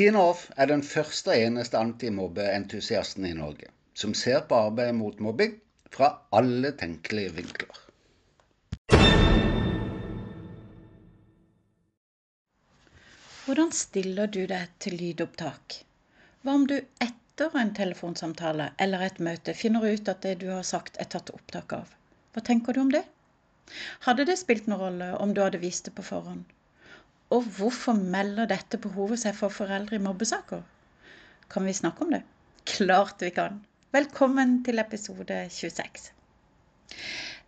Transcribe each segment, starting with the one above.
Tine Off er den første og eneste antimobbeentusiasten i Norge som ser på arbeidet mot mobbing fra alle tenkelige vinkler. Hvordan stiller du deg til lydopptak? Hva om du etter en telefonsamtale eller et møte finner ut at det du har sagt er tatt opptak av? Hva tenker du om det? Hadde det spilt noen rolle om du hadde vist det på forhånd? Og hvorfor melder dette behovet seg for foreldre i mobbesaker? Kan vi snakke om det? Klart vi kan. Velkommen til episode 26.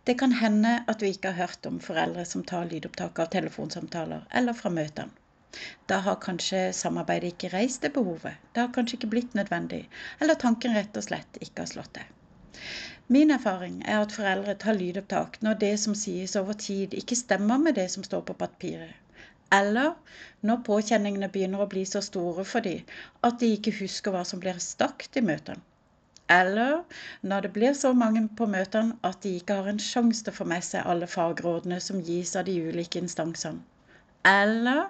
Det kan hende at du ikke har hørt om foreldre som tar lydopptak av telefonsamtaler eller fra møtene. Da har kanskje samarbeidet ikke reist det behovet, det har kanskje ikke blitt nødvendig, eller tanken rett og slett ikke har slått til. Min erfaring er at foreldre tar lydopptak når det som sies over tid ikke stemmer med det som står på papiret, eller når påkjenningene begynner å bli så store for dem at de ikke husker hva som blir sagt i møtene. Eller når det blir så mange på møtene at de ikke har en sjanse til å få med seg alle fagrådene som gis av de ulike instansene. Eller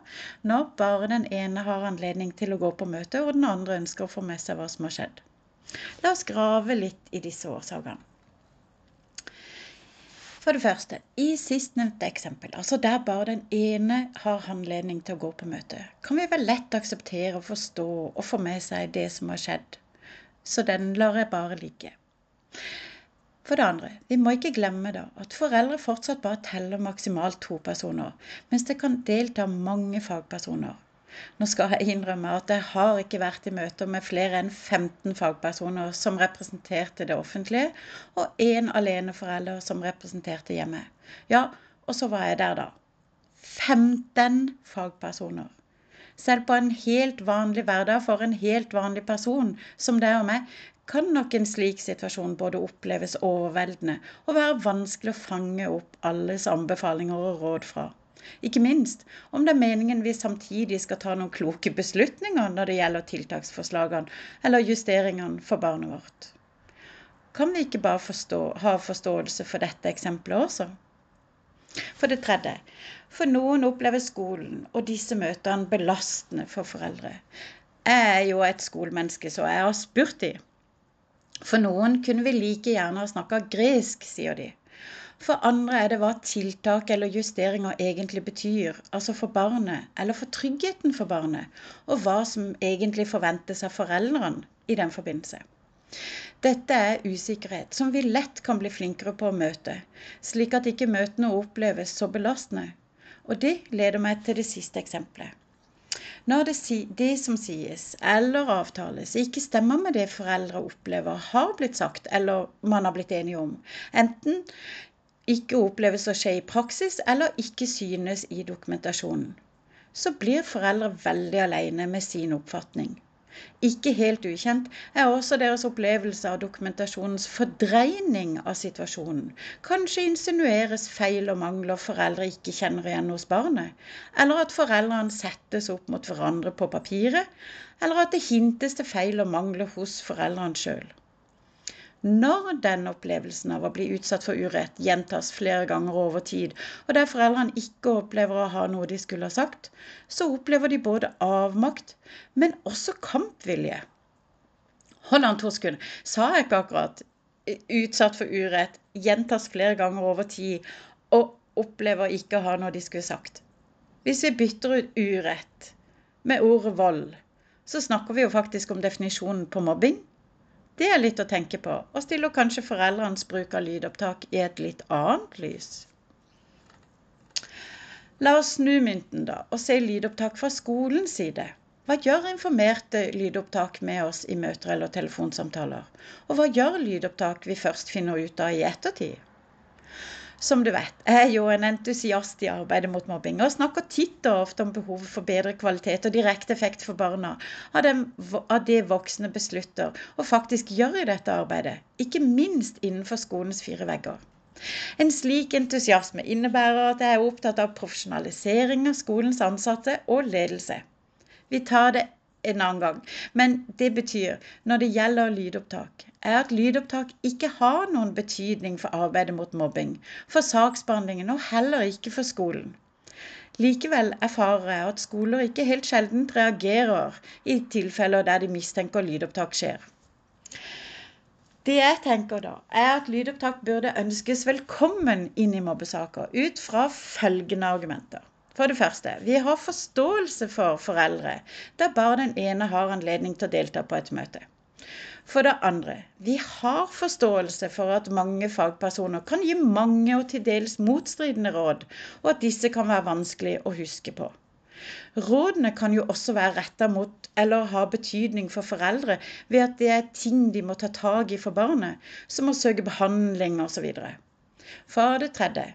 når bare den ene har anledning til å gå på møte, og den andre ønsker å få med seg hva som har skjedd. La oss grave litt i disse årsakene. For det første, i sistnevnte eksempel, altså der bare den ene har anledning til å gå på møte, kan vi vel lett akseptere og forstå og få med seg det som har skjedd. Så den lar jeg bare ligge. For det andre, vi må ikke glemme da at foreldre fortsatt bare teller maksimalt to personer, mens det kan delta mange fagpersoner. Nå skal jeg innrømme at jeg har ikke vært i møter med flere enn 15 fagpersoner som representerte det offentlige, og én aleneforelder som representerte hjemmet. Ja, og så var jeg der, da. 15 fagpersoner. Selv på en helt vanlig hverdag for en helt vanlig person som deg og meg, kan nok en slik situasjon både oppleves overveldende og være vanskelig å fange opp alles anbefalinger og råd fra. Ikke minst om det er meningen vi samtidig skal ta noen kloke beslutninger når det gjelder tiltaksforslagene eller justeringene for barnet vårt. Kan vi ikke bare forstå, ha forståelse for dette eksempelet også? For det tredje, for noen opplever skolen og disse møtene belastende for foreldre. Jeg er jo et skolemenneske, så jeg har spurt de. For noen kunne vi like gjerne ha snakka gresk, sier de. For andre er det hva tiltak eller justeringer egentlig betyr, altså for barnet, eller for tryggheten for barnet, og hva som egentlig forventes av foreldrene i den forbindelse. Dette er usikkerhet som vi lett kan bli flinkere på å møte, slik at ikke møtene oppleves så belastende. Og det leder meg til det siste eksempelet. Når det, det, som sies eller avtales ikke stemmer med det foreldre opplever har blitt sagt eller man har blitt enige om, enten ikke oppleves å skje i praksis eller ikke synes i dokumentasjonen. Så blir foreldre veldig alene med sin oppfatning. Ikke helt ukjent er også deres opplevelse av dokumentasjonens fordreining av situasjonen. Kanskje insinueres feil og mangler foreldre ikke kjenner igjen hos barnet, eller at foreldrene settes opp mot hverandre på papiret, eller at det hintes til feil og mangler hos foreldrene sjøl. Når den opplevelsen av å bli utsatt for urett gjentas flere ganger over tid, og der foreldrene ikke opplever å ha noe de skulle ha sagt, så opplever de både avmakt, men også kampvilje. Hold an to sekunder. Sa jeg ikke akkurat utsatt for urett gjentas flere ganger over tid, og opplever ikke å ha noe de skulle sagt? Hvis vi bytter ut urett med ordet vold, så snakker vi jo faktisk om definisjonen på mobbing det er litt å tenke på, og stiller kanskje foreldrenes bruk av lydopptak i et litt annet lys. La oss snu mynten da, og se lydopptak fra skolens side. Hva gjør informerte lydopptak med oss i møter eller telefonsamtaler? Og hva gjør lydopptak vi først finner ut av i ettertid? Som du vet, er jo en entusiast i arbeidet mot mobbing, og snakker titt og ofte om behovet for bedre kvalitet og direkte effekt for barna av, dem, av det voksne beslutter og faktisk gjør i dette arbeidet, ikke minst innenfor skolens fire vegger. En slik entusiasme innebærer at jeg er opptatt av profesjonalisering av skolens ansatte og ledelse. Vi tar det en annen gang. Men det betyr, når det gjelder lydopptak, er at lydopptak ikke har noen betydning for arbeidet mot mobbing, for saksbehandlingen og heller ikke for skolen. Likevel erfarer jeg at skoler ikke helt sjeldent reagerer i tilfeller der de mistenker lydopptak skjer. Det jeg tenker da, er at lydopptak burde ønskes velkommen inn i mobbesaker ut fra følgende argumenter. For det første, vi har forståelse for foreldre der bare den ene har anledning til å delta på et møte. For det andre, vi har forståelse for at mange fagpersoner kan gi mange og til dels motstridende råd, og at disse kan være vanskelig å huske på. Rådene kan jo også være retta mot eller ha betydning for foreldre ved at det er ting de må ta tak i for barnet, som å søke behandling osv. For det tredje,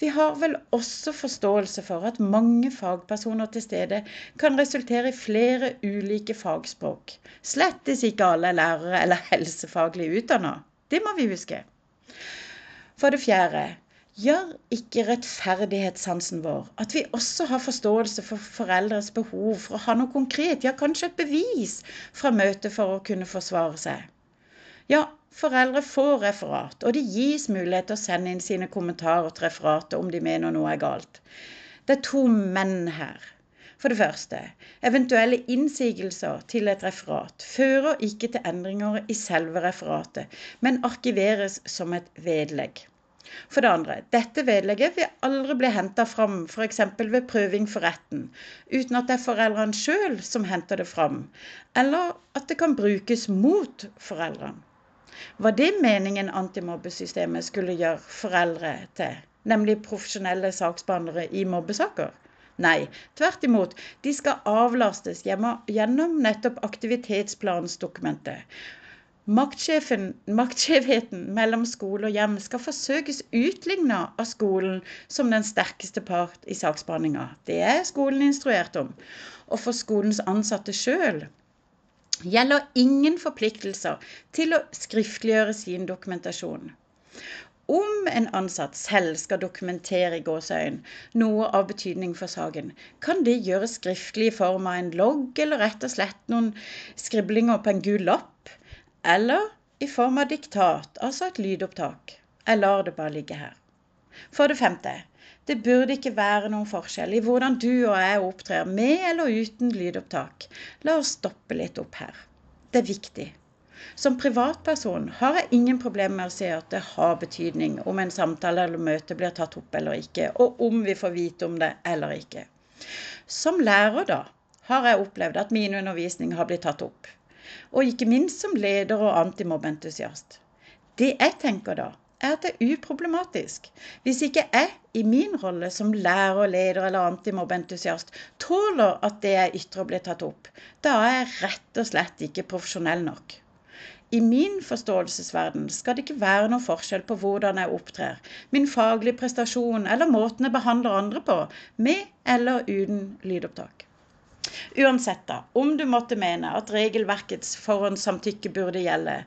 vi har vel også forståelse for at mange fagpersoner til stede kan resultere i flere ulike fagspråk. Slettes ikke alle er lærere eller helsefaglig utdanna. Det må vi huske. For det fjerde gjør ikke rettferdighetssansen vår at vi også har forståelse for foreldres behov for å ha noe konkret, ja kanskje et bevis fra møtet for å kunne forsvare seg. Ja, foreldre får referat, og det gis mulighet til å sende inn sine kommentarer til referatet om de mener noe er galt. Det er to menn her. For det første, eventuelle innsigelser til et referat fører ikke til endringer i selve referatet, men arkiveres som et vedlegg. For det andre, dette vedlegget vil aldri bli henta fram f.eks. ved prøving for retten, uten at det er foreldrene sjøl som henter det fram, eller at det kan brukes mot foreldrene. Var det meningen antimobbesystemet skulle gjøre foreldre til, nemlig profesjonelle saksbehandlere i mobbesaker? Nei, tvert imot. De skal avlastes gjennom nettopp aktivitetsplansdokumentet. Maktskjevheten mellom skole og hjem skal forsøkes utligna av skolen som den sterkeste part i saksbehandlinga. Det er skolen instruert om. Og for skolens ansatte sjøl gjelder ingen forpliktelser til å skriftliggjøre sin dokumentasjon. Om en ansatt selv skal dokumentere i gåseøyn noe av betydning for saken, kan det gjøres skriftlig i form av en logg eller rett og slett noen skriblinger på en gul lapp, eller i form av diktat, altså et lydopptak. Jeg lar det bare ligge her. For det femte, det burde ikke være noen forskjell i hvordan du og jeg opptrer med eller uten lydopptak. La oss stoppe litt opp her. Det er viktig. Som privatperson har jeg ingen problemer med å si at det har betydning om en samtale eller møte blir tatt opp eller ikke, og om vi får vite om det eller ikke. Som lærer, da, har jeg opplevd at min undervisning har blitt tatt opp. Og ikke minst som leder og antimobbentusiast. Det jeg tenker da, er at det er uproblematisk. Hvis ikke jeg i min rolle som lærer, leder eller antimobbeentusiast tåler at det jeg ytrer blir tatt opp, da er jeg rett og slett ikke profesjonell nok. I min forståelsesverden skal det ikke være noe forskjell på hvordan jeg opptrer, min faglige prestasjon eller måten jeg behandler andre på, med eller uten lydopptak. Uansett, da, om du måtte mene at regelverkets forhåndssamtykke burde gjelde,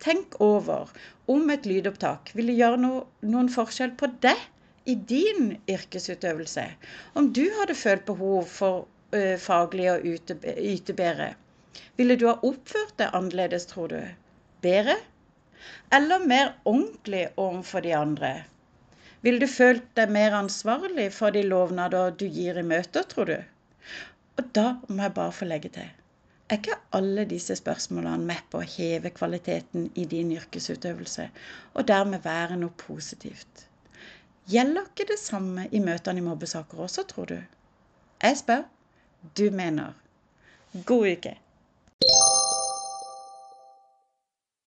tenk over om et lydopptak ville gjøre no, noen forskjell på deg i din yrkesutøvelse. Om du hadde følt behov for ø, faglig å yte bedre. Ville du ha oppført deg annerledes, tror du? Bedre? Eller mer ordentlig overfor de andre? Ville du følt deg mer ansvarlig for de lovnader du gir i møter, tror du? Og da må jeg bare få legge til er ikke alle disse spørsmålene med på å heve kvaliteten i din yrkesutøvelse, og dermed være noe positivt? Gjelder ikke det samme i møtene i mobbesaker også, tror du? Jeg spør, du mener. God uke!